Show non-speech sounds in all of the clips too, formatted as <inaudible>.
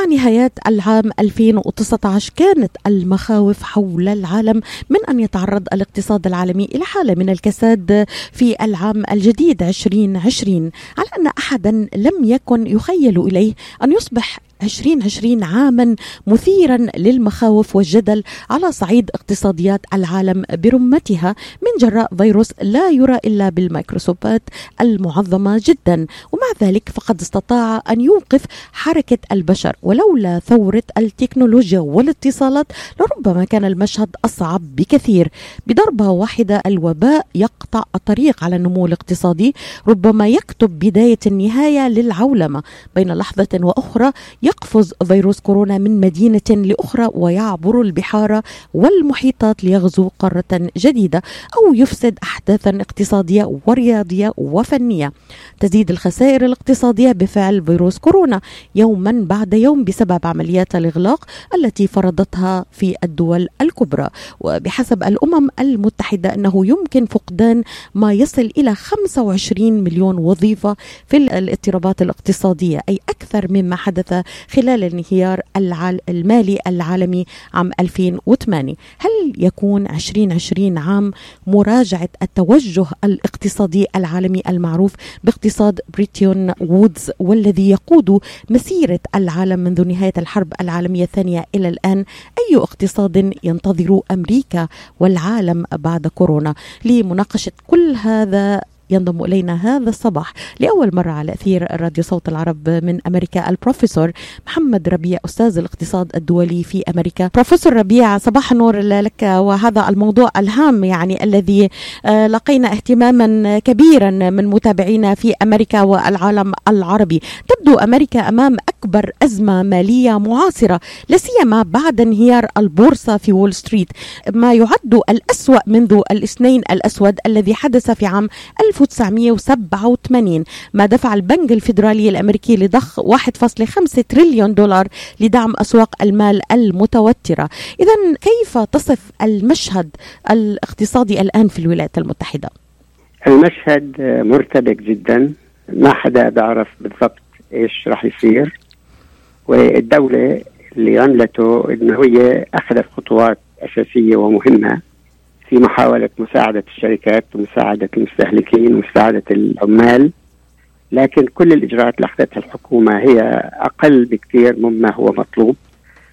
مع نهاية العام 2019 كانت المخاوف حول العالم من أن يتعرض الاقتصاد العالمي إلى حالة من الكساد في العام الجديد 2020 على أن أحدا لم يكن يخيل إليه أن يصبح 2020 عاما مثيرا للمخاوف والجدل على صعيد اقتصاديات العالم برمتها من جراء فيروس لا يرى إلا بالميكروسكوبات المعظمة جدا. ومع ذلك فقد استطاع أن يوقف حركة البشر. ولولا ثورة التكنولوجيا والاتصالات لربما كان المشهد أصعب بكثير. بضربة واحدة الوباء يقطع الطريق على النمو الاقتصادي ربما يكتب بداية النهاية للعولمة. بين لحظة وأخرى يقفز فيروس كورونا من مدينة لأخرى ويعبر البحار والمحيطات ليغزو قارة جديدة أو يفسد أحداثا اقتصادية ورياضية وفنية. تزيد الخسائر الاقتصادية بفعل فيروس كورونا يوما بعد يوم بسبب عمليات الإغلاق التي فرضتها في الدول الكبرى. وبحسب الأمم المتحدة أنه يمكن فقدان ما يصل إلى 25 مليون وظيفة في الاضطرابات الاقتصادية أي أكثر مما حدث خلال الانهيار المالي العالمي عام 2008 هل يكون 2020 عام مراجعة التوجه الاقتصادي العالمي المعروف باقتصاد بريتون وودز والذي يقود مسيرة العالم منذ نهاية الحرب العالمية الثانية إلى الآن؟ أي اقتصاد ينتظر أمريكا والعالم بعد كورونا؟ لمناقشة كل هذا ينضم إلينا هذا الصباح لأول مرة على أثير راديو صوت العرب من أمريكا البروفيسور محمد ربيع أستاذ الاقتصاد الدولي في أمريكا. بروفيسور ربيع صباح النور لك وهذا الموضوع الهام يعني الذي آه، لقينا اهتماما كبيرا من متابعينا في أمريكا والعالم العربي. تبدو أمريكا أمام أكبر أزمة مالية معاصرة لسيما بعد انهيار البورصة في وول ستريت. ما يعد الأسوأ منذ الاثنين الأسود الذي حدث في عام 1987 ما دفع البنك الفيدرالي الأمريكي لضخ 1.5 تريليون دولار لدعم أسواق المال المتوترة. إذا كيف تصف المشهد الاقتصادي الآن في الولايات المتحدة؟ المشهد مرتبك جدا. ما حدا بيعرف بالضبط إيش راح يصير. والدولة اللي عملته إنه هي أخذت خطوات أساسية ومهمة. في محاولة مساعدة الشركات ومساعدة المستهلكين ومساعدة العمال لكن كل الإجراءات اللي أخذتها الحكومة هي أقل بكثير مما هو مطلوب.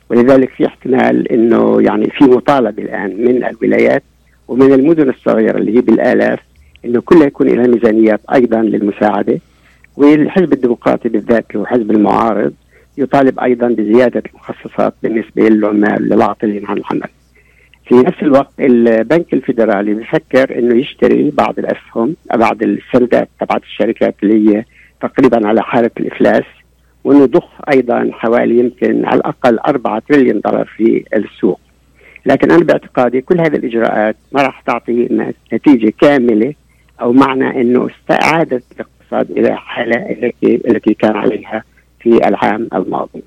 ولذلك في احتمال أنه يعني في مطالبة الآن من الولايات ومن المدن الصغيرة اللي هي بالآلاف أنه كلها يكون لها ميزانيات أيضا للمساعدة. والحزب الديمقراطي بالذات اللي هو حزب المعارض يطالب أيضا بزيادة المخصصات بالنسبة للعمال للعاطلين عن العمل. في نفس الوقت البنك الفيدرالي بفكر إنه يشتري بعض الأسهم بعض السندات تبعت الشركات اللي هي تقريبا على حالة الإفلاس وانه يضخ أيضا حوالي يمكن على الأقل 4 تريليون دولار في السوق. لكن أنا باعتقادي كل هذه الإجراءات ما راح تعطي نتيجة كاملة أو معنى إنه استعادة الاقتصاد إلى حالة التي التي كان عليها في العام الماضي.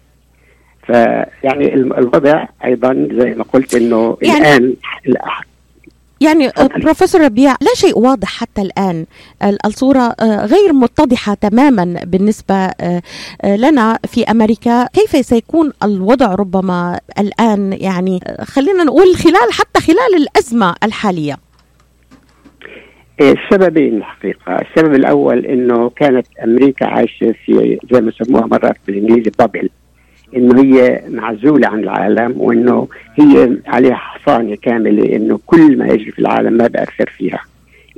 فيعني الوضع أيضا زي ما قلت إنه يعني الآن يعني بروفيسور ربيع لا شيء واضح حتى الآن. الصورة آه، غير متضحة تماما بالنسبة آه، آه، لنا في أمريكا. كيف سيكون الوضع ربما الآن؟ يعني خلينا نقول خلال حتى خلال الأزمة الحالية. السببين الحقيقة. السبب الأول أنه كانت أمريكا عايشة في زي ما سموها مرات بالإنجليزي بابل إنه هي معزولة عن العالم وإنه هي عليها حصانة كاملة إنه كل ما يجري في العالم ما بأثر فيها.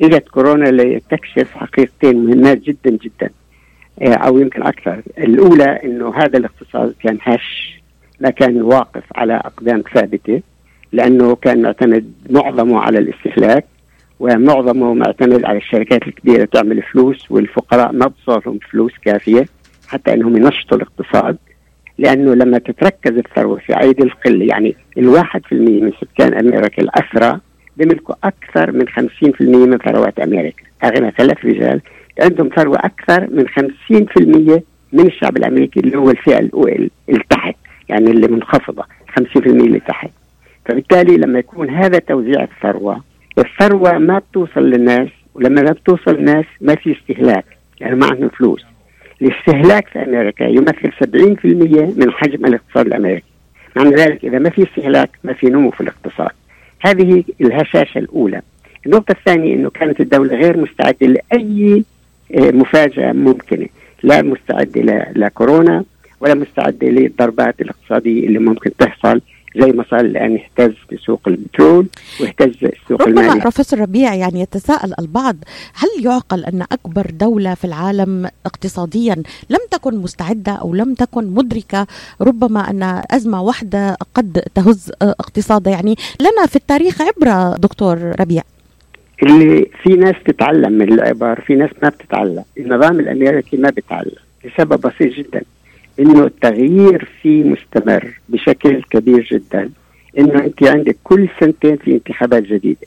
إجت كورونا لتكشف حقيقتين مهمات جدا جدا. آه، أو يمكن أكثر، الأولى إنه هذا الاقتصاد كان هش ما كان واقف على أقدام ثابتة لأنه كان معتمد معظمه على الاستهلاك ومعظمه معتمد على الشركات الكبيرة تعمل فلوس والفقراء ما بصارهم فلوس كافية حتى إنهم ينشطوا الاقتصاد. لأنه لما تتركز الثروة في ايدي القله يعني الواحد في المية من سكان أمريكا الاثرى بيملكوا أكثر من 50% من ثروات أمريكا، أغنى ثلاث رجال عندهم ثروة أكثر من 50% من الشعب الأمريكي اللي هو الفئة اللي تحت يعني اللي منخفضة 50% اللي تحت. فبالتالي لما يكون هذا توزيع الثروة الثروة ما بتوصل للناس ولما ما بتوصل للناس ما في استهلاك يعني ما عندهم فلوس الاستهلاك في أمريكا يمثل 70% من حجم الاقتصاد الأمريكي. معنى ذلك إذا ما في استهلاك ما في نمو في الاقتصاد. هذه الهشاشة الأولى. النقطة الثانية أنه كانت الدولة غير مستعدة لأي آه، مفاجأة ممكنة. لا مستعدة لكورونا ولا مستعدة للضربات الاقتصادية اللي ممكن تحصل زي ما صار الان اهتز بسوق البترول واهتز السوق ربما المالي بروفيسور ربيع يعني يتساءل البعض هل يعقل أن أكبر دولة في العالم اقتصاديا لم تكن مستعدة أو لم تكن مدركة؟ ربما أن أزمة واحدة قد تهز اقتصادها يعني لنا في التاريخ عبرة دكتور ربيع. اللي في ناس تتعلم من العبر في ناس ما بتتعلم. النظام الأمريكي ما بيتعلم لسبب بسيط جدا. إنه التغيير فيه مستمر بشكل كبير جدا. إنه أنت عندك كل سنتين في انتخابات جديدة.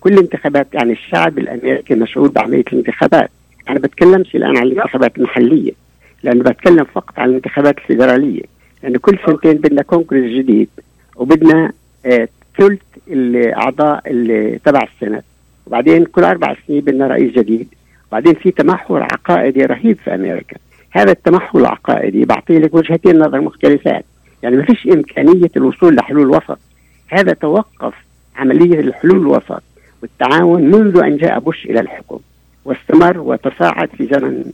كل انتخابات يعني الشعب الأمريكي مشغول بعملية الانتخابات. أنا بتكلمش الآن عن الانتخابات المحلية لأنه بتكلم فقط عن الانتخابات الفيدرالية. لأنه كل سنتين بدنا كونغرس جديد وبدنا آه ثلث الأعضاء اللي تبع السنة. وبعدين كل أربع سنين بدنا رئيس جديد. وبعدين في تمحور عقائدي رهيب في أمريكا. هذا التمحور العقائدي بعطي لك وجهتين نظر مختلفات. يعني ما فيش إمكانية الوصول لحلول وسط هذا توقف عملية الحلول الوسط والتعاون منذ أن جاء بوش إلى الحكم واستمر وتصاعد في زمن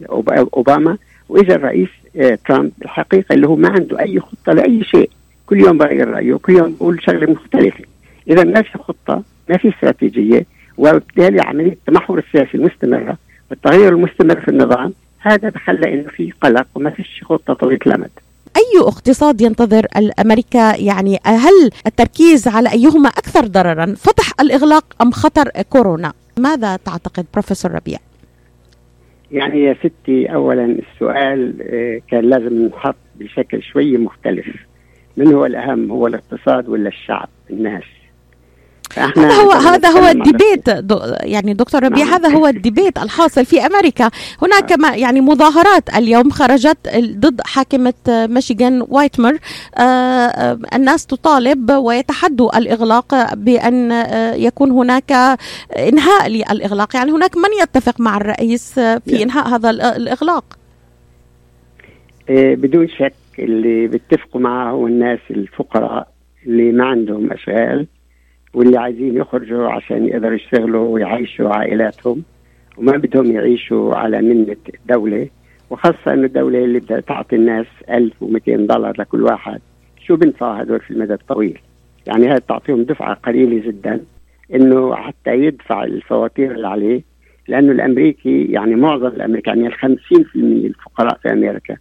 أوباما وإجا الرئيس آه، ترامب الحقيقة اللي هو ما عنده أي خطة لأي شيء. كل يوم بغير رأيه كل يوم بقول شغلة مختلفة. إذا ما في خطة ما في استراتيجية وبالتالي عملية التمحور السياسي المستمرة والتغير المستمر في النظام هذا بخلى إنه في قلق وما فيش خطة طويلة الامد أي اقتصاد ينتظر الأمريكا؟ يعني هل التركيز على أيهما أكثر ضررا؟ فتح الإغلاق أم خطر كورونا؟ ماذا تعتقد بروفيسور ربيع؟ يعني يا ستي اولا السؤال آه، كان لازم نحط بشكل شوي مختلف. من هو الأهم هو الاقتصاد ولا الشعب؟ الناس هذا هو هذا هو الديبيت دو يعني دكتور ربيع نعم. هذا هو ال debate الحاصل في أمريكا. هناك ما يعني مظاهرات اليوم خرجت ضد حاكمة ميشيغان وايتمر. آه، آه، الناس تطالب ويتحدوا الإغلاق بأن آه، يكون هناك إنهاء للإغلاق. يعني هناك من يتفق مع الرئيس في نعم. إنهاء هذا الإغلاق؟ بدون شك اللي بيتفقوا معه هو الناس الفقراء اللي ما عندهم أشغال. واللي عايزين يخرجوا عشان يقدروا يشتغلوا ويعيشوا عائلاتهم. وما بدهم يعيشوا على منة الدولة وخاصة أنه الدولة اللي بدها تعطي الناس 1200 دولار لكل واحد. شو بنفعوا هدول في المدى الطويل؟ يعني هذا تعطيهم دفعة قليلة جدا إنه حتى يدفع الفواتير اللي عليه لأنه الأمريكي يعني معظم الامريكان يعني 50% الفقراء في أمريكا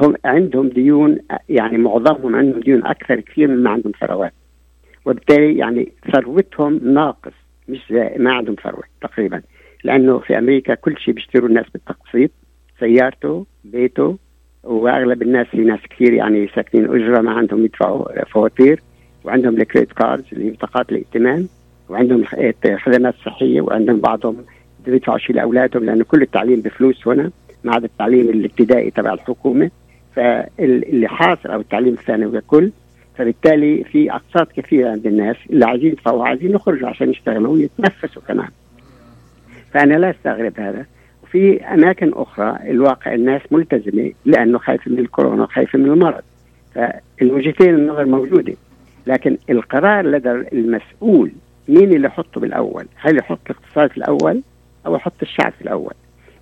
هم عندهم ديون يعني معظمهم عندهم ديون أكثر كثير مما عندهم ثروات. وبالتالي يعني ثروتهم ناقص مش ما عندهم ثروة تقريبا. لأنه في أمريكا كل شيء بيشتروا الناس بالتقسيط سيارته بيته وأغلب الناس في ناس كثير يعني ساكنين أجرة ما عندهم يدفعوا فواتير وعندهم ال credit cards اللي هي بطاقات الائتمان وعندهم خدمات صحية وعندهم بعضهم بيدفعوا شيء لأولادهم لأنه كل التعليم بفلوس هنا ما عدا التعليم الابتدائي تبع الحكومة. فاللي حاصل أو التعليم الثانوي ككل فبالتالي في أقساط كثيرة عند الناس اللي عايزين يدفعوا عايزين يخرجوا عشان يشتغلوا ويتنفسوا كمان فأنا لا أستغرب هذا وفي أماكن أخرى الواقع الناس ملتزمة لأنه خايفة من الكورونا وخايفة من المرض فالوجهتين النظر موجودة لكن القرار لدى المسؤول مين اللي يحطه بالأول؟ هل يحط الاقتصاد في الأول أو يحط الشعب في الأول؟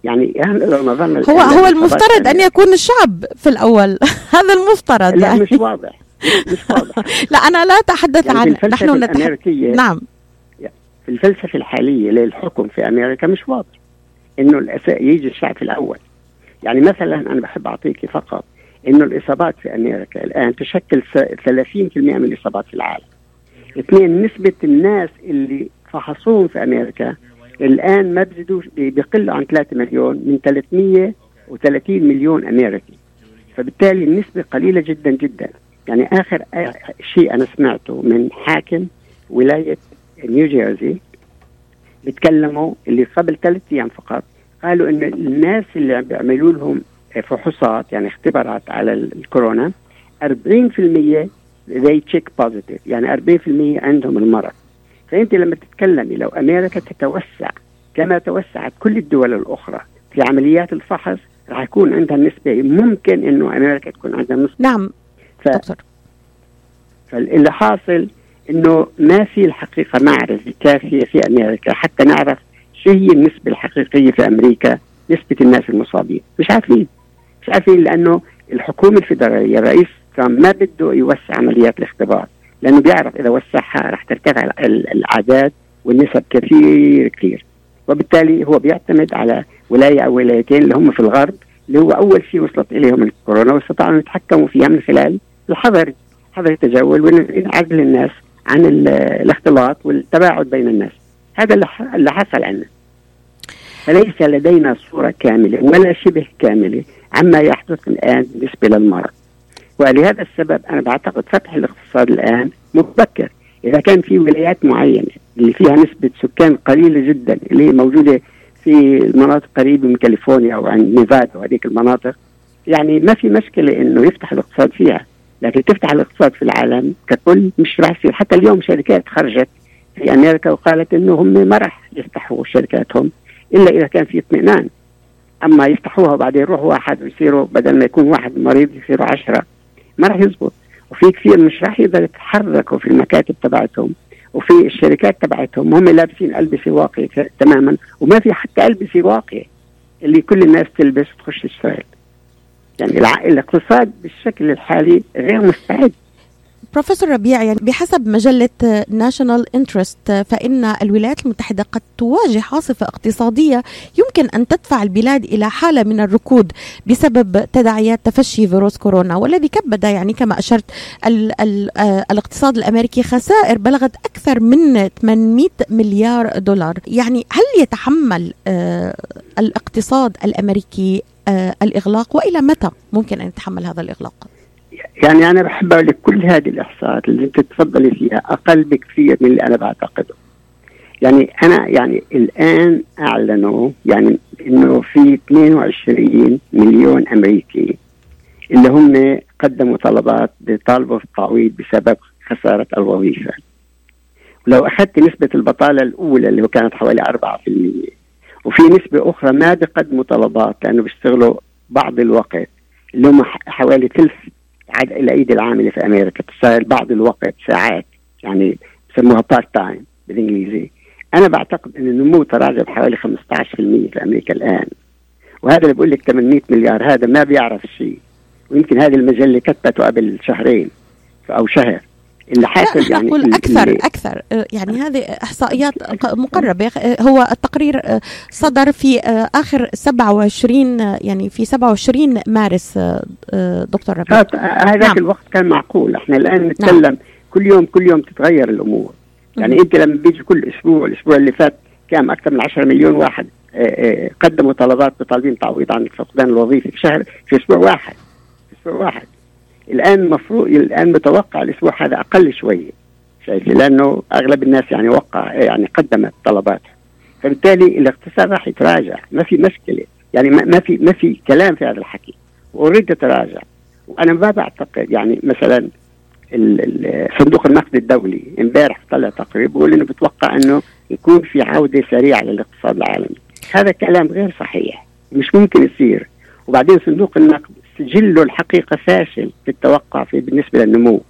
يعني لو نظرنا هو هو المفترض أن يكون الشعب في الأول <laughs> هذا المفترض لا يعني. مش واضح مش واضح <laughs> لا أنا لا أتحدث يعني عن نحن نتحدث نعم. في الفلسفة الحالية للحكم في أمريكا مش واضح. إنه يجي الشعب الأول. يعني مثلا أنا بحب اعطيك فقط إنه الإصابات في أمريكا الآن تشكل 30% من الإصابات في العالم. اثنين نسبة الناس اللي فحصوهم في أمريكا الآن ما بزيدوش بيقلوا عن 3 مليون من 330 مليون أمريكي. فبالتالي النسبة قليلة جدا جدا. يعني آخر شيء أنا سمعته من حاكم ولاية نيو جيرسي بيتكلموا اللي قبل ثلاث أيام فقط قالوا ان الناس اللي عم بيعملوا لهم فحوصات يعني اختبارات على الكورونا 40% they check positive يعني 40% عندهم المرض. فأنت لما تتكلمي لو أمريكا تتوسع كما توسعت كل الدول الأخرى في عمليات الفحص راح يكون عندها نسبة ممكن إنه أمريكا تكون عندها نسبة. نعم. ف... دكتور. فاللي حاصل إنه ما في الحقيقة معرفة كافية في أمريكا. حتى نعرف شو هي النسبة الحقيقية في أمريكا نسبة الناس المصابين. مش عارفين. مش عارفين لأنه الحكومة الفيدرالية الرئيس ترامب ما بده يوسع عمليات الاختبار. لأنه بيعرف إذا وسعها رح ترتفع الأعداد والنسب كثير كثير. وبالتالي هو بيعتمد على ولاية أو ولايتين اللي هم في الغرب اللي هو أول شيء وصلت إليهم الكورونا واستطاعوا ان يتحكموا فيها من خلال الحظر حظر التجول وعزل الناس عن الاختلاط والتباعد بين الناس. هذا اللي حصل عندنا. فليس لدينا صورة كاملة ولا شبه كاملة عما يحدث الآن بالنسبة للمرض. ولهذا السبب أنا بعتقد فتح الاقتصاد الآن مبكر. إذا كان في ولايات معينة اللي فيها نسبة سكان قليلة جدا اللي هي موجودة في المناطق قريبة من كاليفورنيا أو عند نيفادا وهذيك المناطق يعني ما في مشكلة إنه يفتح الاقتصاد فيها. لكن تفتح الاقتصاد في العالم ككل مش راح يصير حتى اليوم شركات خرجت في أمريكا وقالت إنه هم ما راح يفتحوا شركاتهم إلا إذا كان في اطمئنان. أما يفتحوها وبعدين يروح واحد ويصيروا بدل ما يكون واحد مريض يصيروا عشرة. ما راح يزبط. وفي كثير مش راح يقدروا يتحركوا في المكاتب تبعتهم. وفي الشركات تبعتهم هم لابسين ألبسة واقية تماما. وما في حتى ألبسة واقية اللي كل الناس تلبس وتخش تشتغل. يعني الاقتصاد بالشكل الحالي غير مستعد. بروفيسور ربيع يعني بحسب مجلة ناشونال انترست فإن الولايات المتحدة قد تواجه عاصفة اقتصادية يمكن أن تدفع البلاد إلى حالة من الركود بسبب تداعيات تفشي فيروس كورونا والذي كبد يعني كما أشرت ال ال الاقتصاد الأمريكي خسائر بلغت أكثر من 800 مليار دولار. يعني هل يتحمل الاقتصاد الأمريكي الإغلاق وإلى متى ممكن أن يتحمل هذا الإغلاق؟ يعني أنا بحب أقول لك كل هذه الإحصاءات اللي أنت تفضلي فيها أقل بكثير من اللي أنا بعتقده. يعني أنا يعني الآن أعلنوا يعني إنه في 22 مليون أمريكي اللي هم قدموا طلبات بيطالبوا بالتعويض بسبب خسارة الوظيفة. ولو أخذت نسبة البطالة الأولى اللي هو كانت حوالي 4% وفي نسبة أخرى ما بيقدموا طلبات لأنه بيشتغلوا بعض الوقت. اللي هم حوالي ثلث عاد الايدي العاملة في أمريكا. تشتغل بعض الوقت ساعات. يعني بسموها part time بالإنجليزي. أنا بعتقد إن النمو تراجع بحوالي 15% في أمريكا الآن. وهذا اللي بقول لك 800 مليار. هذا ما بيعرف شيء ويمكن هذه المجلة كتبته قبل شهرين أو شهر. اللي حاصل يعني أقول أكثر اللي أكثر. يعني هذه إحصائيات مقربة. هو التقرير صدر في آخر 27 يعني في 27 مارس دكتور ربيع. هذاك نعم. الوقت كان معقول. إحنا الآن نتكلم نعم. كل يوم كل يوم تتغير الأمور. يعني م. أنت لما بيجي كل أسبوع الأسبوع اللي فات كان أكثر من 10 مليون واحد قدموا طلبات بطالبين تعويض عن فقدان الوظيفة في شهر في أسبوع واحد. في أسبوع واحد. الآن مفروض الآن متوقع الأسبوع هذا أقل شوية. شايف؟ لأنه أغلب الناس يعني وقع يعني قدمت طلبات. فبالتالي الاقتصاد راح يتراجع. ما في مشكلة. يعني ما في ما في كلام في هذا الحكي. واريد تراجع وأنا ما بعتقد يعني مثلا صندوق النقد الدولي امبارح طلع تقرير بيقول إنه بتوقع إنه يكون في عودة سريعة للاقتصاد العالمي. هذا كلام غير صحيح. مش ممكن يصير. وبعدين صندوق النقد سجله الحقيقة فاشل في التوقع في بالنسبة للنمو.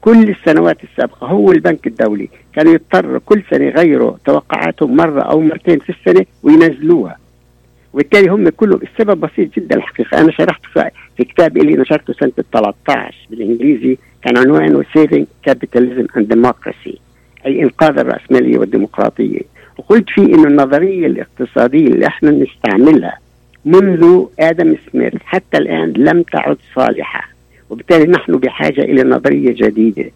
كل السنوات السابقة هو البنك الدولي. كان يضطر كل سنة يغيروا توقعاتهم مرة أو مرتين في السنة وينزلوها. وبالتالي هم كلهم السبب بسيط جدا الحقيقة. أنا شرحت في كتاب اللي نشرته سنة 13 بالإنجليزي. كان عنوانه Saving Capitalism and Democracy أي إنقاذ الرأسمالية والديمقراطية. وقلت فيه إنه النظرية الاقتصادية اللي إحنا نستعملها منذ آدم سميث حتى الآن لم تعد صالحة. وبالتالي نحن بحاجة إلى نظرية جديدة.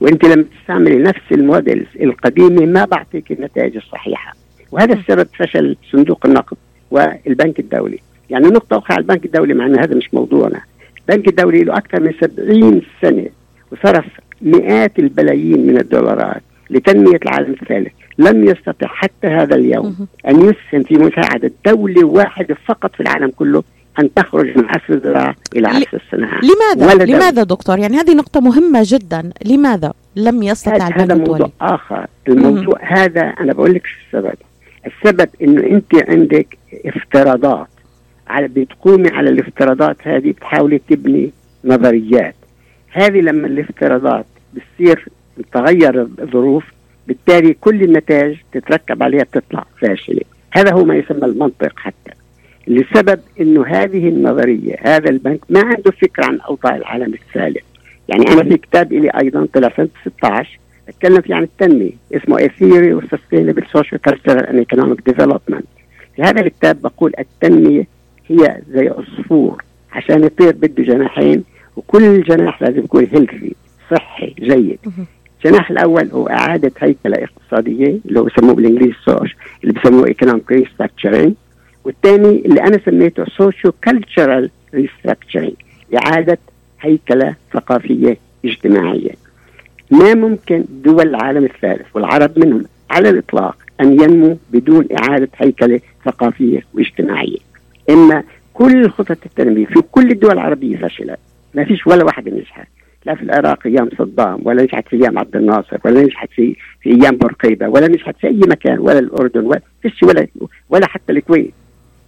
وأنت لما تستعملي نفس الموديلز القديمه ما بعطيك النتائج الصحيحة. وهذا السبب فشل صندوق النقد والبنك الدولي. يعني نقطة أخرى على البنك الدولي مع أن هذا مش موضوعنا. البنك الدولي له أكثر من 70 سنة وصرف مئات البلايين من الدولارات لتنمية العالم الثالث. لم يستطع حتى هذا اليوم أن يسهم في مساعدة دولة واحدة فقط في العالم كله أن تخرج من عصر الزراعة إلى عصر الصناعة. لماذا؟ لماذا دكتور؟ يعني هذه نقطة مهمة جدا. لماذا لم يستطع هذا موضوع آخر. الموضوع مم. هذا أنا بقول لك السبب. السبب أنه أنت عندك افتراضات. على بتقومي على الافتراضات هذه بتحاولي تبني نظريات. هذه لما الافتراضات بتصير تغير الظروف بالتالي كل النتائج تتركب عليها بتطلع فاشلة. هذا هو ما يسمى المنطق حتى. لسبب إنه هذه النظرية هذا البنك ما عنده فكرة عن أوضاع العالم الثالث يعني أنا في كتاب لي أيضا طلع سنه 16 أتكلم فيه عن التنمية اسمه A Theory of Sustainable Social Cultural and Economic Development. في هذا الكتاب بقول التنمية هي زي عصفور. عشان يطير بده جناحين وكل جناح لازم يكون healthy صحي جيد. الجناح الأول هو إعادة هيكله اقتصاديه اللي هو بسموه بالإنجليزي سوش اللي بسموه economic restructuring والثاني اللي أنا سميته socio-cultural restructuring إعادة هيكله ثقافية اجتماعية. ما ممكن دول العالم الثالث والعرب منهم على الإطلاق أن ينمو بدون إعادة هيكله ثقافية واجتماعية. إما كل خطط التنمية في كل الدول العربية فشلت ما فيش ولا واحدة نجحت لا في العراق أيام صدام ولا نجحت في أيام عبد الناصر ولا نجحت في في أيام برقيبه ولا نجحت في أي مكان ولا الأردن ولا ولا ولا حتى الكويت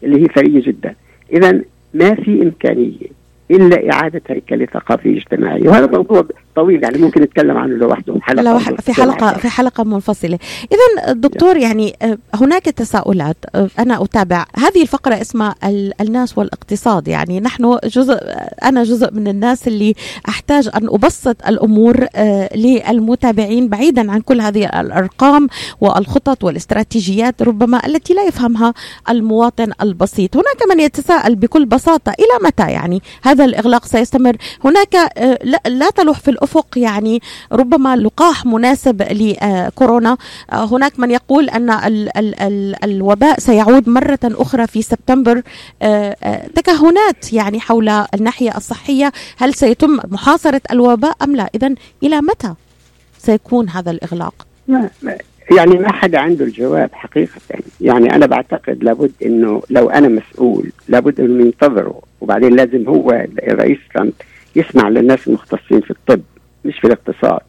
اللي هي ثريه جدا. اذا ما في إمكانية إلا اعاده هيكله ثقافيه اجتماعية. وهذا موضوع طويل يعني ممكن نتكلم عنه لوحده حلقة لو في حلقة في حلقة منفصلة. اذا دكتور يعني آه، هناك تساؤلات. آه، أنا أتابع هذه الفقرة اسمها الناس والاقتصاد. يعني نحن جزء أنا جزء من الناس اللي أحتاج أن أبسط الأمور آه، للمتابعين بعيدا عن كل هذه الأرقام والخطط والاستراتيجيات ربما التي لا يفهمها المواطن البسيط. هناك من يتساءل بكل بساطة إلى متى؟ يعني هذا الإغلاق سيستمر. هناك لا تلوح في الأفق يعني ربما لقاح مناسب لكورونا. هناك من يقول أن ال ال ال الوباء سيعود مرة أخرى في سبتمبر. تكهنات يعني حول الناحية الصحية هل سيتم محاصرة الوباء أم لا؟ إذا إلى متى سيكون هذا الإغلاق؟ يعني ما حدا عنده الجواب حقيقة. يعني أنا بعتقد لابد أنه لو أنا مسؤول لابد أنه ينتظروا وبعدين لازم هو الرئيس ترامب يسمع للناس المختصين في الطب. مش في الاقتصاد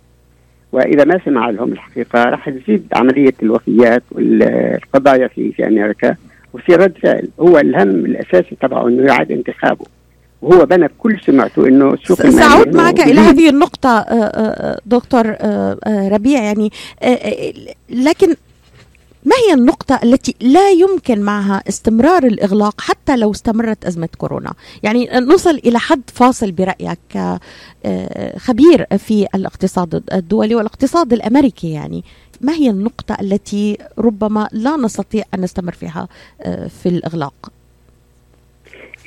وإذا ما سمع لهم الحقيقة راح تزيد عملية الوفيات والقضايا في في أمريكا ويصير رد فعل. هو الهم الأساسي تبعه إنه يعاد انتخابه. وهو بنى كل سمعته إنه سأعود معك إلى هذه النقطة آه، آه، دكتور آه، ربيع يعني لكن ما هي النقطة التي لا يمكن معها استمرار الإغلاق حتى لو استمرت أزمة كورونا؟ يعني نصل إلى حد فاصل برأيك آه، خبير في الاقتصاد الدولي والاقتصاد الأمريكي يعني. ما هي النقطة التي ربما لا نستطيع أن نستمر فيها آه، في الإغلاق؟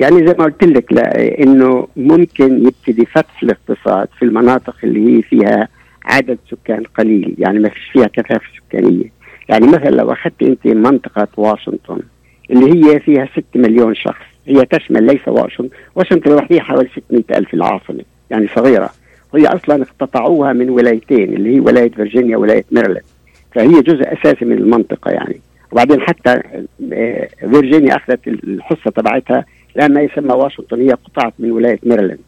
يعني زي ما قلت لك لا إنه ممكن يبتدي فتح الاقتصاد في المناطق اللي هي فيها عدد سكان قليل. يعني ما فيش فيها كثافة سكانية. يعني مثلا لو أخذت أنت منطقة واشنطن اللي هي فيها 6 مليون شخص هي تشمل ليس واشنطن واشنطن لوحدها حوالي 600 ألف العاصمة يعني صغيرة. وهي أصلا اقتطعوها من ولايتين اللي هي ولاية فيرجينيا ولاية ميرلاند فهي جزء أساسي من المنطقة يعني. وبعدين حتى آه، فيرجينيا أخذت الحصة تبعتها لأن ما يسمى واشنطن هي قطعت من ولاية ميرلاند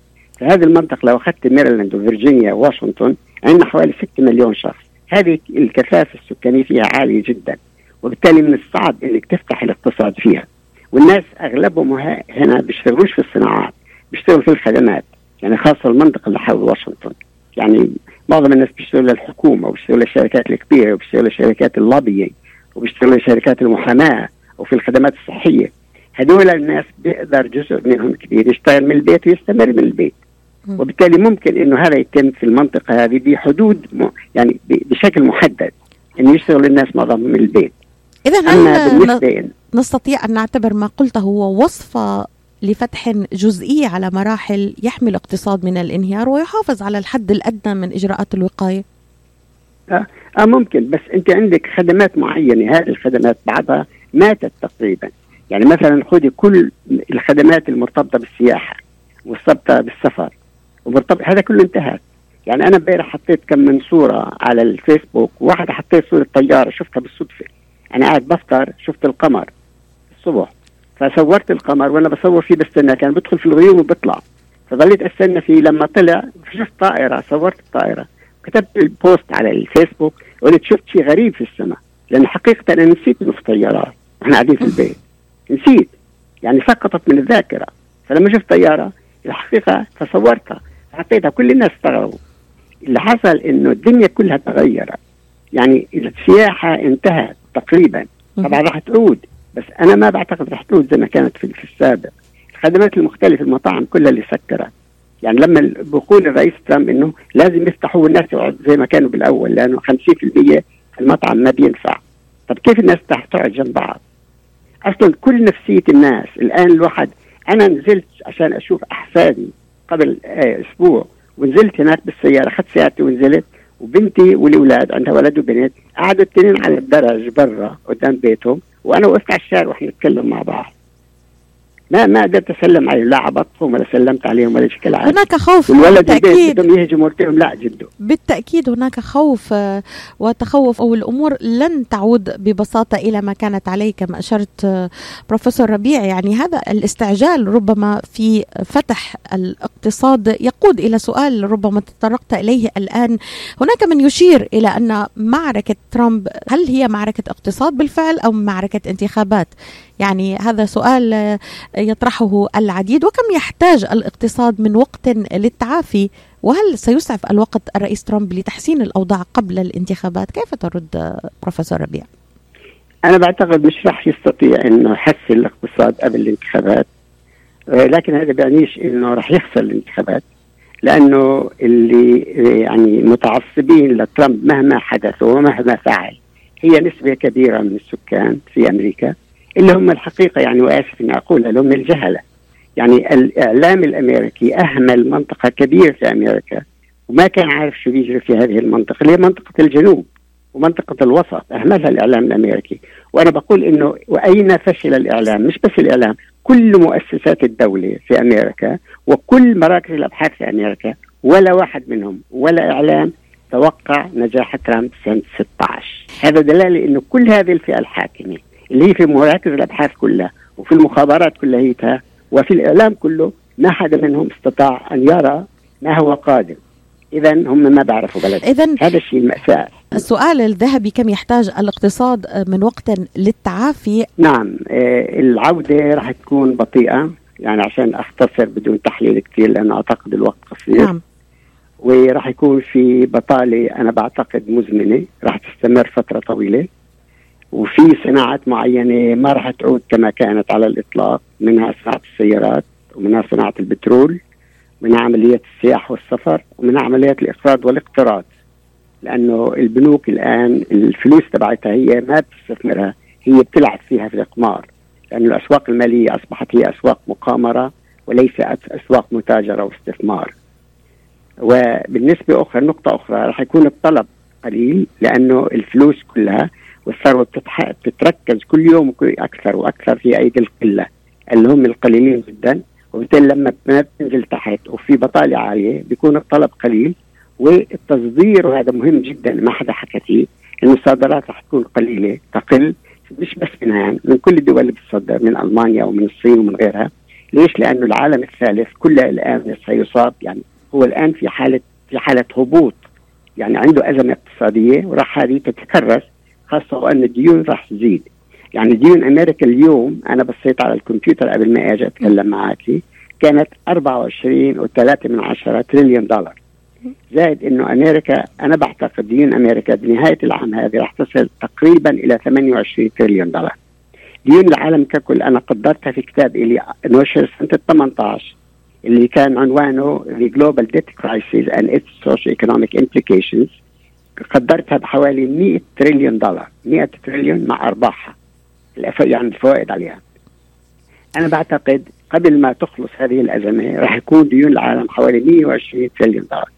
فهذه المنطقة لو أخذت ميرلاند وفيرجينيا وواشنطن عندنا حوالي 6 مليون شخص. هذه الكثافة السكانية فيها عالية جدا وبالتالي من الصعب إنك تفتح الاقتصاد فيها. والناس أغلبهم هنا بيشتغلوش في الصناعات بيشتغلوا في الخدمات يعني خاصة المنطقة اللي حول واشنطن. يعني معظم الناس بيشتغلوا للحكومة وبيشتغلوا للشركات الكبيرة وبيشتغلوا لشركات اللوبينج وبيشتغلوا لشركات المحاماة وفي الخدمات الصحية. هذول الناس بيقدر جزء منهم كبير يشتغل من البيت ويستمر من البيت. وبالتالي ممكن إنه هذا يتم في المنطقة هذه بحدود. يعني بشكل محدد إنه يشتغل الناس معظم من البيت. إذا هل نستطيع أن نعتبر ما قلته هو وصفه لفتح جزئي على مراحل يحمي الاقتصاد من الانهيار ويحافظ على الحد الأدنى من إجراءات الوقاية؟ آه, آه ممكن بس أنت عندك خدمات معينة هذه الخدمات بعضها ماتت تقريبا. يعني مثلا خذي كل الخدمات المرتبطة بالسياحة مرتبطه بالسفر. ومرتبط هذا كله انتهى. يعني أنا امبارح حطيت كم من صورة على الفيسبوك واحدة حطيت صورة طيارة شفتها بالصدفة. أنا قاعد بفطر شفت القمر الصبح. فصورت القمر وأنا بصور فيه بستنى كان بدخل في الغيوم وبيطلع. فضليت أستنى فيه لما طلع شفت طائرة صورت الطائره كتبت البوست على الفيسبوك قلت شفت شيء غريب في السماء. لأن حقيقة أنا نسيت إنه في طيارات وإحنا قاعدين في البيت. نسيت. يعني سقطت من الذاكرة. فلما شفت طيارة الحقيقة تصورتها. حطيتها كل الناس استغربوا اللي حصل إنه الدنيا كلها تغيرت. يعني السياحة انتهت تقريبا طبعا راح تعود. بس أنا ما بعتقد راح تعود زي ما كانت في, في السابق. الخدمات المختلفة المطاعم كلها اللي سكرت. يعني لما بقول الرئيس ترامب إنه لازم يفتحوا الناس زي ما كانوا بالأول لأنه 50% المطعم ما بينفع. طب كيف الناس تقعد جنب بعض؟ أصلا كل نفسية الناس. الآن الواحد أنا نزلت عشان أشوف أحفادي. قبل آه، أسبوع ونزلت هناك بالسيارة أخذت سيارتي ونزلت وبنتي والأولاد عندها ولد وبنت قعدوا الاثنين على الدرج برا قدام بيتهم وأنا وقفت على الشارع وإحنا نتكلم مع بعض. ما ما قدرت أسلم عليهم لا عبطتهم ولا سلمت عليهم ولا شكل عادي هناك خوف الولد بالتأكيد. بدهم يهجموا قلت لهم لا جدوا بالتأكيد هناك خوف آه، وتخوف أو الأمور لن تعود ببساطة إلى ما كانت عليه كما أشرت آه، بروفيسور ربيع. يعني هذا الاستعجال ربما في فتح الاقتصاد يقود إلى سؤال ربما تطرقت إليه الآن. هناك من يشير إلى أن معركة ترامب هل هي معركة اقتصاد بالفعل أو معركة انتخابات؟ يعني هذا سؤال يطرحه العديد وكم يحتاج الاقتصاد من وقت للتعافي؟ وهل سيسعف الوقت الرئيس ترامب لتحسين الأوضاع قبل الانتخابات؟ كيف ترد بروفيسور ربيع؟ أنا بعتقد مش راح يستطيع إنه يحسن الاقتصاد قبل الانتخابات لكن هذا بيعنيش إنه راح يخسر الانتخابات لأنه اللي يعني متعصبين لترامب مهما حدث ومهما فعل هي نسبة كبيرة من السكان في أمريكا. اللي هم الحقيقة يعني وآسف إني أقول اللي هم الجهلة. يعني الإعلام الأمريكي أهمل منطقة كبيره في أمريكا وما كان عارف شو بيجري في هذه المنطقة اللي هي منطقة الجنوب ومنطقة الوسط. أهملها الإعلام الأمريكي. وأنا بقول إنه وأين فشل الإعلام؟ مش بس الإعلام كل مؤسسات الدولة في أمريكا وكل مراكز الأبحاث في أمريكا ولا واحد منهم ولا إعلام توقع نجاح ترامب سنة 16 هذا دلالة إنه كل هذه الفئة الحاكمة اللي هي في مراكز الأبحاث كلها وفي المخابرات كلها وفي الإعلام كله ما حدا منهم استطاع أن يرى ما هو قادم اذا هم ما بيعرفوا بلد اذا هذا الشيء المأساة. السؤال الذهبي كم يحتاج الاقتصاد من وقت للتعافي؟ نعم آه، العودة راح تكون بطيئة يعني عشان أختصر بدون تحليل كثير لأنه أعتقد الوقت قصير. نعم. وراح يكون في بطالة أنا بعتقد مزمنة راح تستمر فترة طويلة. وفي صناعات معينة ما راح تعود كما كانت على الإطلاق منها صناعة السيارات ومنها صناعة البترول منها عمليات السياحه والسفر ومنها عمليات الإقراض والاقتراض. لأنه البنوك الآن الفلوس تبعتها هي ما بتستثمرها هي بتلعب فيها في القمار لأن الأسواق المالية أصبحت هي أسواق مقامرة وليس أسواق متاجرة واستثمار. وبالنسبة أخرى نقطة أخرى راح يكون الطلب قليل لأنه الفلوس كلها والثروة بتتركز كل يوم أكثر وأكثر في أيدي القلة اللي هم القليلين جدا. وبالتالي لما ما بتنزل تحت وفي بطالة عالية بيكون الطلب قليل. والتصدير وهذا مهم جدا ما حدا حكى فيه. انه الصادرات رح تكون قليلة تقل مش بس منها يعني من كل الدول اللي بتصدر من ألمانيا ومن الصين ومن غيرها. ليش؟ لأنه العالم الثالث كله الآن سيصاب يعني هو الآن في حالة في حالة هبوط. يعني عنده أزمة اقتصادية وراح هذه تتكرس. خاصة وأن الديون راح تزيد. يعني ديون أمريكا اليوم أنا بصيت على الكمبيوتر قبل ما أجي أتكلم معك كانت 24 و3 من عشرة تريليون دولار. زائد إنه أمريكا أنا بعتقد ديون أمريكا بنهاية العام هذا راح تصل تقريبا إلى 28 تريليون دولار. ديون العالم ككل أنا قدرتها في كتاب إلي نشر سنة 18 اللي كان عنوانه The Global Debt Crisis and its Socio-Economic Implications. قدرتها بحوالي 100 تريليون دولار. 100 تريليون مع أرباحها. يعني الفوائد عليها. أنا بعتقد قبل ما تخلص هذه الأزمة راح يكون ديون العالم حوالي 120 تريليون دولار.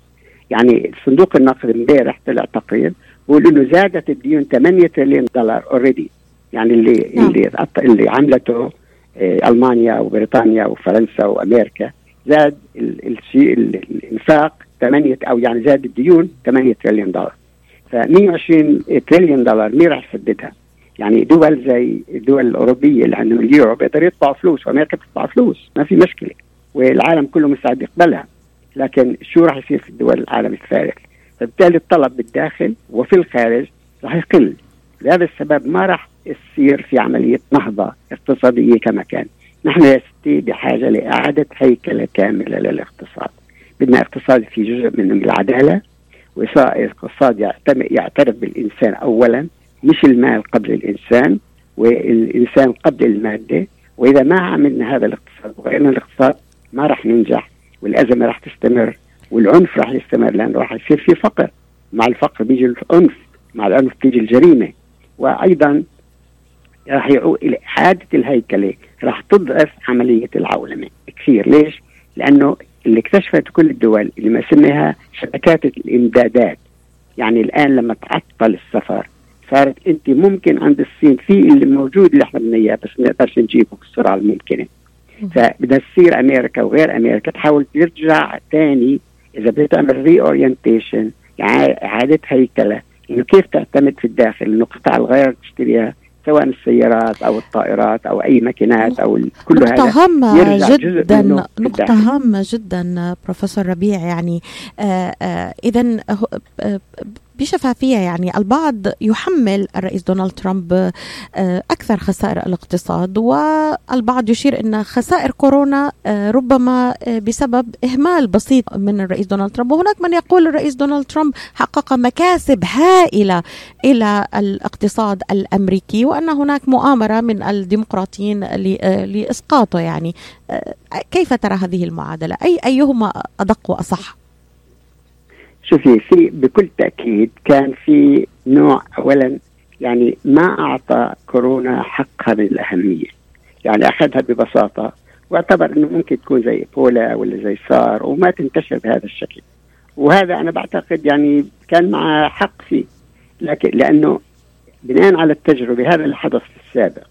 يعني صندوق النقد امبارح طلع تقرير بيقول إنه زادت الديون 8 تريليون دولار already يعني اللي نعم. اللي اللي عملته آه، ألمانيا وبريطانيا وفرنسا وأمريكا زاد الإنفاق 8 أو يعني زاد الديون 8 تريليون دولار. ف 120 تريليون دولار مين راح يسددها؟ يعني دول زي الدول الأوروبية اللي عندهم اليورو بيقدروا يطبعوا فلوس وأمريكا بتطبع فلوس ما في مشكلة والعالم كله مستعد يقبلها. لكن شو راح يصير في الدول العالم الثالث فبالتالي الطلب بالداخل وفي الخارج راح يقل. لهذا السبب ما راح يصير في عملية نهضة اقتصادية كما كان. نحن يا ستي بحاجة لإعادة هيكلة كاملة للاقتصاد. بدنا اقتصاد في جزء منه العدالة واقتصاد يعترف بالإنسان أولا مش المال قبل الإنسان والإنسان قبل المادة. وإذا ما عملنا هذا الاقتصاد وغيرنا الاقتصاد ما راح ننجح والأزمة راح تستمر والعنف راح يستمر لأنه راح يصير في فقر. مع الفقر بيجي العنف مع العنف تيجي الجريمة. وأيضا راح يعود إلى إعادة الهيكلة راح تضعف عملية العولمة كثير. ليش؟ لأنه اللي اكتشفت كل الدول اللي ما سميها شبكات الإمدادات. يعني الآن لما تعطل السفر صارت أنت ممكن عند الصين في اللي موجود اللي إحنا بدنا بس ما نقدرش نجيبه بالسرعه الممكنة. فبدها تصير أمريكا وغير أمريكا تحاول ترجع ثاني إذا بدها تعمل ري اورينتيشن يعني إعادة هيكلة. إنه كيف تعتمد في الداخل؟ إنه قطع الغير تشتريها سواء السيارات أو الطائرات أو أي ماكينات أو كل هذا نقطة هامة جدا نقطة هامة جدا بروفيسور ربيع يعني آه آه اذا آه بشفافية يعني. البعض يحمل الرئيس دونالد ترامب آه، أكثر خسائر الاقتصاد والبعض يشير أن خسائر كورونا آه، ربما آه، بسبب إهمال بسيط من الرئيس دونالد ترامب. وهناك من يقول الرئيس دونالد ترامب حقق مكاسب هائلة إلى الاقتصاد الأمريكي وأن هناك مؤامرة من الديمقراطيين لإسقاطه يعني. كيف ترى هذه المعادلة؟ أي أيهما أدق وأصح؟ شوفي في بكل تأكيد كان في نوع اولا يعني ما أعطى كورونا حقها من الأهمية. يعني أخذها ببساطة. واعتبر إنه ممكن تكون زي بولا ولا زي سار وما تنتشر بهذا الشكل. وهذا أنا بعتقد يعني كان مع حق فيه. لكن لأنه بناء على التجربة هذا اللي حدث في السابق.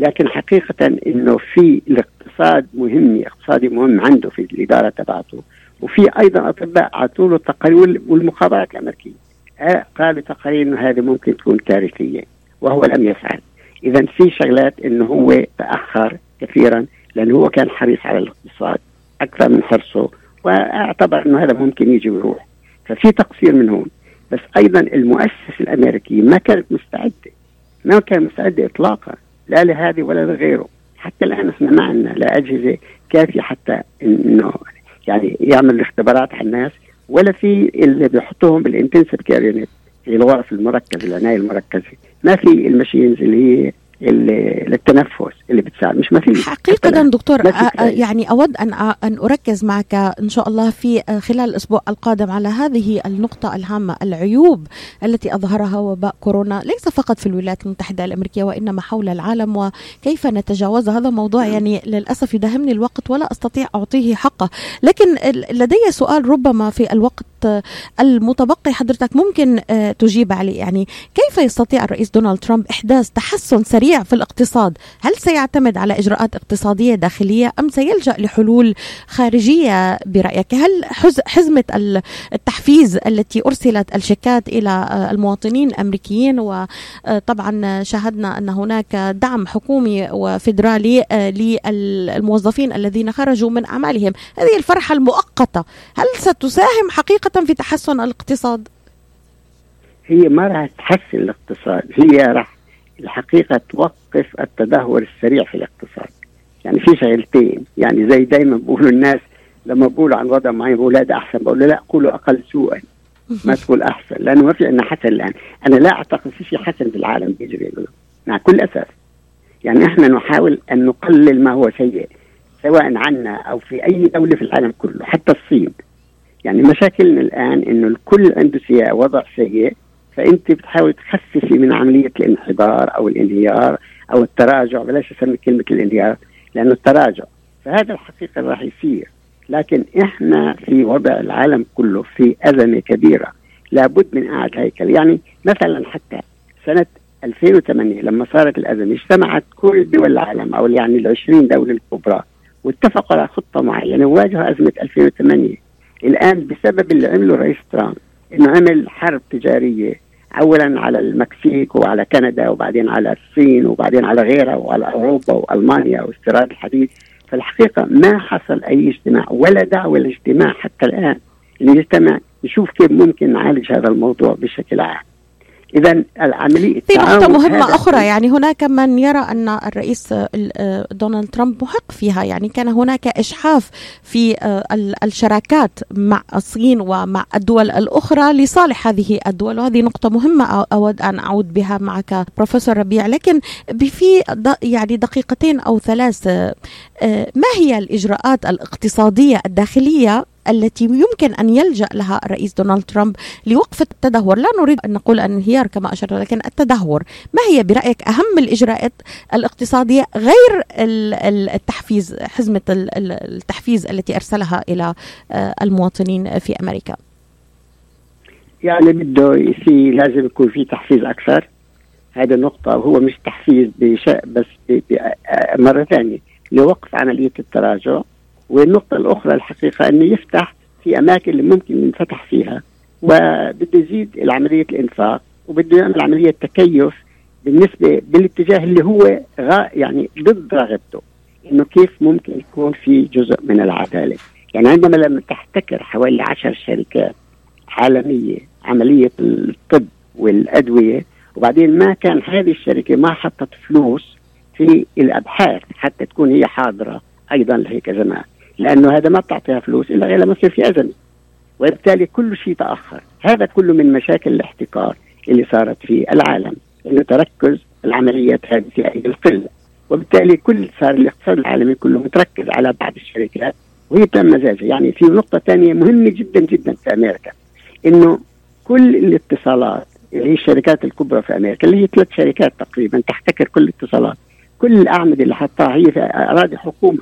لكن حقيقة إنه في الاقتصاد مهم اقتصادي مهم عنده في الإدارة تبعته. وفي أيضا أطباء اعطوا له تقارير والمخابرات الأمريكية. آه، قالوا تقارير انه هذه ممكن تكون كارثية وهو لم يفعل. اذا في شغلات إنه هو تأخر كثيرا لأنه هو كان حريص على الاقتصاد أكثر من حرصه واعتبر إنه هذا ممكن يجي ويروح. ففي تقصير من هون. بس أيضا المؤسسة الأمريكية ما كانت مستعدة ما كانت مستعدة اطلاقا لا لهذه ولا لغيره. حتى الآن إحنا ما عندنا لا أجهزة كافية حتى إنه يعني يعمل اختبارات على الناس ولا في اللي بيحطوهم بال intensive care unit في الغرف المركزه العناية المركزة. ما في ال machines اللي هي للتنفس اللي بتساعد. مش ما في حقيقة دكتور يعني أود أن أن أركز معك إن شاء الله في خلال الأسبوع القادم على هذه النقطة الهامة العيوب التي أظهرها وباء كورونا. ليس فقط في الولايات المتحدة الأمريكية وإنما حول العالم وكيف نتجاوز هذا موضوع نعم. يعني للأسف يدهمني الوقت ولا أستطيع أعطيه حقه. لكن لدي سؤال ربما في الوقت المتبقي حضرتك ممكن تجيب عليه. يعني كيف يستطيع الرئيس دونالد ترامب إحداث تحسن سريع في الاقتصاد؟ هل سيعتمد على إجراءات اقتصادية داخلية أم سيلجأ لحلول خارجية برأيك؟ هل حزمة التحفيز التي أرسلت الشيكات إلى المواطنين الأمريكيين وطبعا شاهدنا أن هناك دعم حكومي وفيدرالي للموظفين الذين خرجوا من أعمالهم. هذه الفرحة المؤقتة هل ستساهم حقيقة في تحسن الاقتصاد؟ هي ما راح تحسن الاقتصاد هي راح الحقيقة توقف التدهور السريع في الاقتصاد. يعني في شغلتين يعني زي دايما بقولوا الناس لما بقولوا عن وضع معين بقول هذا أحسن بقول لا قولوا أقل سوءا ما تقول أحسن. لأنه ما في عندنا حسن الآن. أنا لا أعتقد في شيء حسن في العالم بيجري مع كل اسف يعني إحنا نحاول أن نقلل ما هو سيء سواء عنا أو في أي دولة في العالم كله حتى الصين. يعني مشاكلنا الآن إنه الكل عنده وضع سيء فأنت بتحاول تخففي من عملية الانحدار أو الانهيار أو التراجع بلاش أسمي كلمة الانهيار لأنه التراجع. فهذا الحقيقة راح يصير. لكن إحنا في وضع العالم كله في أزمة كبيرة. لابد من اعاده هيكل يعني مثلا حتى سنة 2008 لما صارت الأزمة اجتمعت كل دول العالم أو يعني ال 20 دولة الكبرى واتفقوا على خطة معينة وواجهوا أزمة 2008 الآن بسبب اللي عمله رئيس ترامب إنه عمل حرب تجارية اولا على المكسيك وعلى كندا وبعدين على الصين وبعدين على غيرها وعلى أوروبا وألمانيا واستيراد الحديد فالحقيقة ما حصل أي اجتماع ولا دعوة لاجتماع حتى الآن. نجتمع نشوف كيف ممكن نعالج هذا الموضوع بشكل عام. اذا العملية في نقطة مهمة أخرى يعني هناك من يرى أن الرئيس دونالد ترامب محق فيها يعني كان هناك إشحاف في الشراكات مع الصين ومع الدول الأخرى لصالح هذه الدول وهذه نقطة مهمة أود أن أعود بها معك بروفيسور ربيع. لكن في يعني دقيقتين أو ثلاث ما هي الإجراءات الاقتصادية الداخلية التي يمكن أن يلجأ لها الرئيس دونالد ترامب لوقف التدهور، لا نريد أن نقول انهيار كما اشرت لكن التدهور، ما هي برأيك أهم الإجراءات الاقتصادية غير التحفيز حزمة التحفيز التي أرسلها إلى آه، المواطنين في أمريكا؟ يعني بده يصير لازم يكون في تحفيز أكثر. هذه النقطة وهو مش تحفيز بشيء بس مرة ثانية. لوقف عملية التراجع والنقطة الأخرى الحقيقة أنه يفتح في أماكن اللي ممكن ينفتح فيها وبده يزيد عملية الإنفاق وبده يعمل عملية تكيف بالنسبة بالاتجاه اللي هو غا يعني ضد رغبته إنه كيف ممكن يكون في جزء من العدالة. يعني عندما لما تحتكر حوالي عشر شركات عالمية عملية الطب والأدوية وبعدين ما كان هذه الشركة ما حطت فلوس في الأبحاث حتى تكون هي حاضرة أيضا لهيك زمان لأنه هذا ما بتعطيها فلوس إلا غير لما يصير في أزمة. وبالتالي كل شيء تأخر. هذا كله من مشاكل الاحتكار اللي صارت في العالم إنه تركز العمليات هذه في ايدي القلة. وبالتالي كل صار الاقتصاد العالمي كله متركز على بعض الشركات وهي تم مزاجها. يعني في نقطة ثانية مهمة جدا جدا في أمريكا إنه كل الاتصالات اللي هي الشركات الكبرى في أمريكا اللي هي ثلاث شركات تقريبا تحتكر كل الاتصالات كل الأعمدة اللي حطها هي في أراضي حكومة.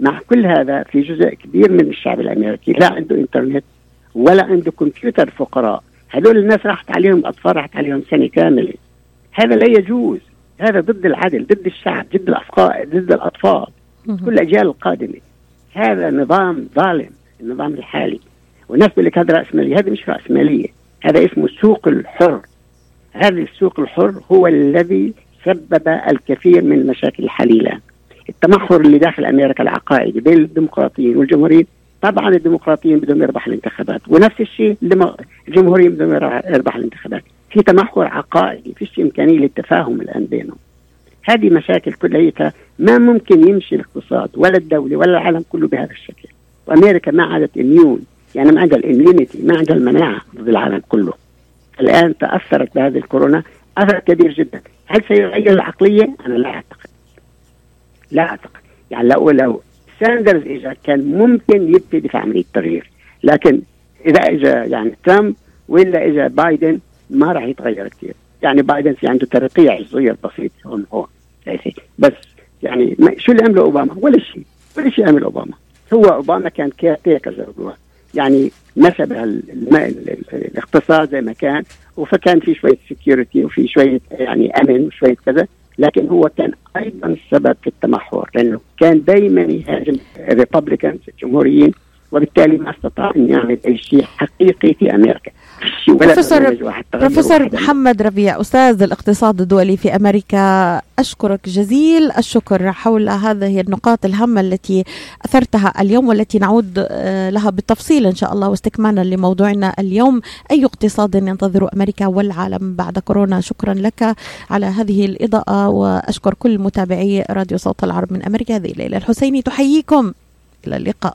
مع كل هذا في جزء كبير من الشعب الأمريكي لا عنده إنترنت ولا عنده كمبيوتر فقراء. هذول الناس راحت عليهم الاطفال راحت عليهم سنة كاملة. هذا لا يجوز. هذا ضد العدل ضد الشعب ضد الاطفال ضد الأطفال كل الأجيال القادمة. هذا نظام ظالم النظام الحالي. والناس بيقول لك هذا راسماليه هذا مش راسماليه هذا اسمه السوق الحر. هذا السوق الحر هو الذي سبب الكثير من المشاكل الحالية الآن. التمحور اللي داخل أمريكا العقائدي بين الديمقراطيين والجمهوريين. طبعا الديمقراطيين بدهم يربح الانتخابات ونفس الشيء الجمهوريين بدهم يربح الانتخابات. في تمحور عقائدي فيش إمكانية للتفاهم الآن بينهم. هذه مشاكل كلها ما ممكن يمشي الاقتصاد ولا الدولة ولا العالم كله بهذا الشكل. وأمريكا ما عادت immune يعني ما عندها ال immunity ما عندها المناعة ضد العالم كله. الآن تأثرت بهذه الكورونا أثر كبير جدا. هل سيغير العقلية؟ أنا لا أعتقد. لا أعتقد. يعني لو لو ساندرز اجى كان ممكن يبتدي في عمليه تغيير لكن إذا اجى يعني ترامب ولا اجى بايدن ما راح يتغير كثير. يعني بايدن في عنده ترقيع صغير بسيط هون هون بس يعني شو اللي عمله أوباما؟ ولا شيء ولا شيء عمل أوباما. هو أوباما كان caretaker يعني نسب الاقتصاد زي ما كان وفكان في شوية security وفي شوية يعني أمن وشوية كذا. لكن هو كان أيضا السبب في التمحور لأنه كان دائما يهاجم ال Republicans الجمهوريين وبالتالي ما استطاع أن يعمل أي شيء حقيقي في أمريكا. بروفيسور بروفيسور محمد ربيع أستاذ الاقتصاد الدولي في أمريكا أشكرك جزيل الشكر حول هذه النقاط الهامة التي أثرتها اليوم والتي نعود آه، لها بالتفصيل إن شاء الله واستكمالا لموضوعنا اليوم. أي اقتصاد ينتظر أمريكا والعالم بعد كورونا؟ شكرا لك على هذه الإضاءة وأشكر كل متابعي راديو صوت العرب من أمريكا هذه ليلى الحسيني. تحييكم. إلى اللقاء.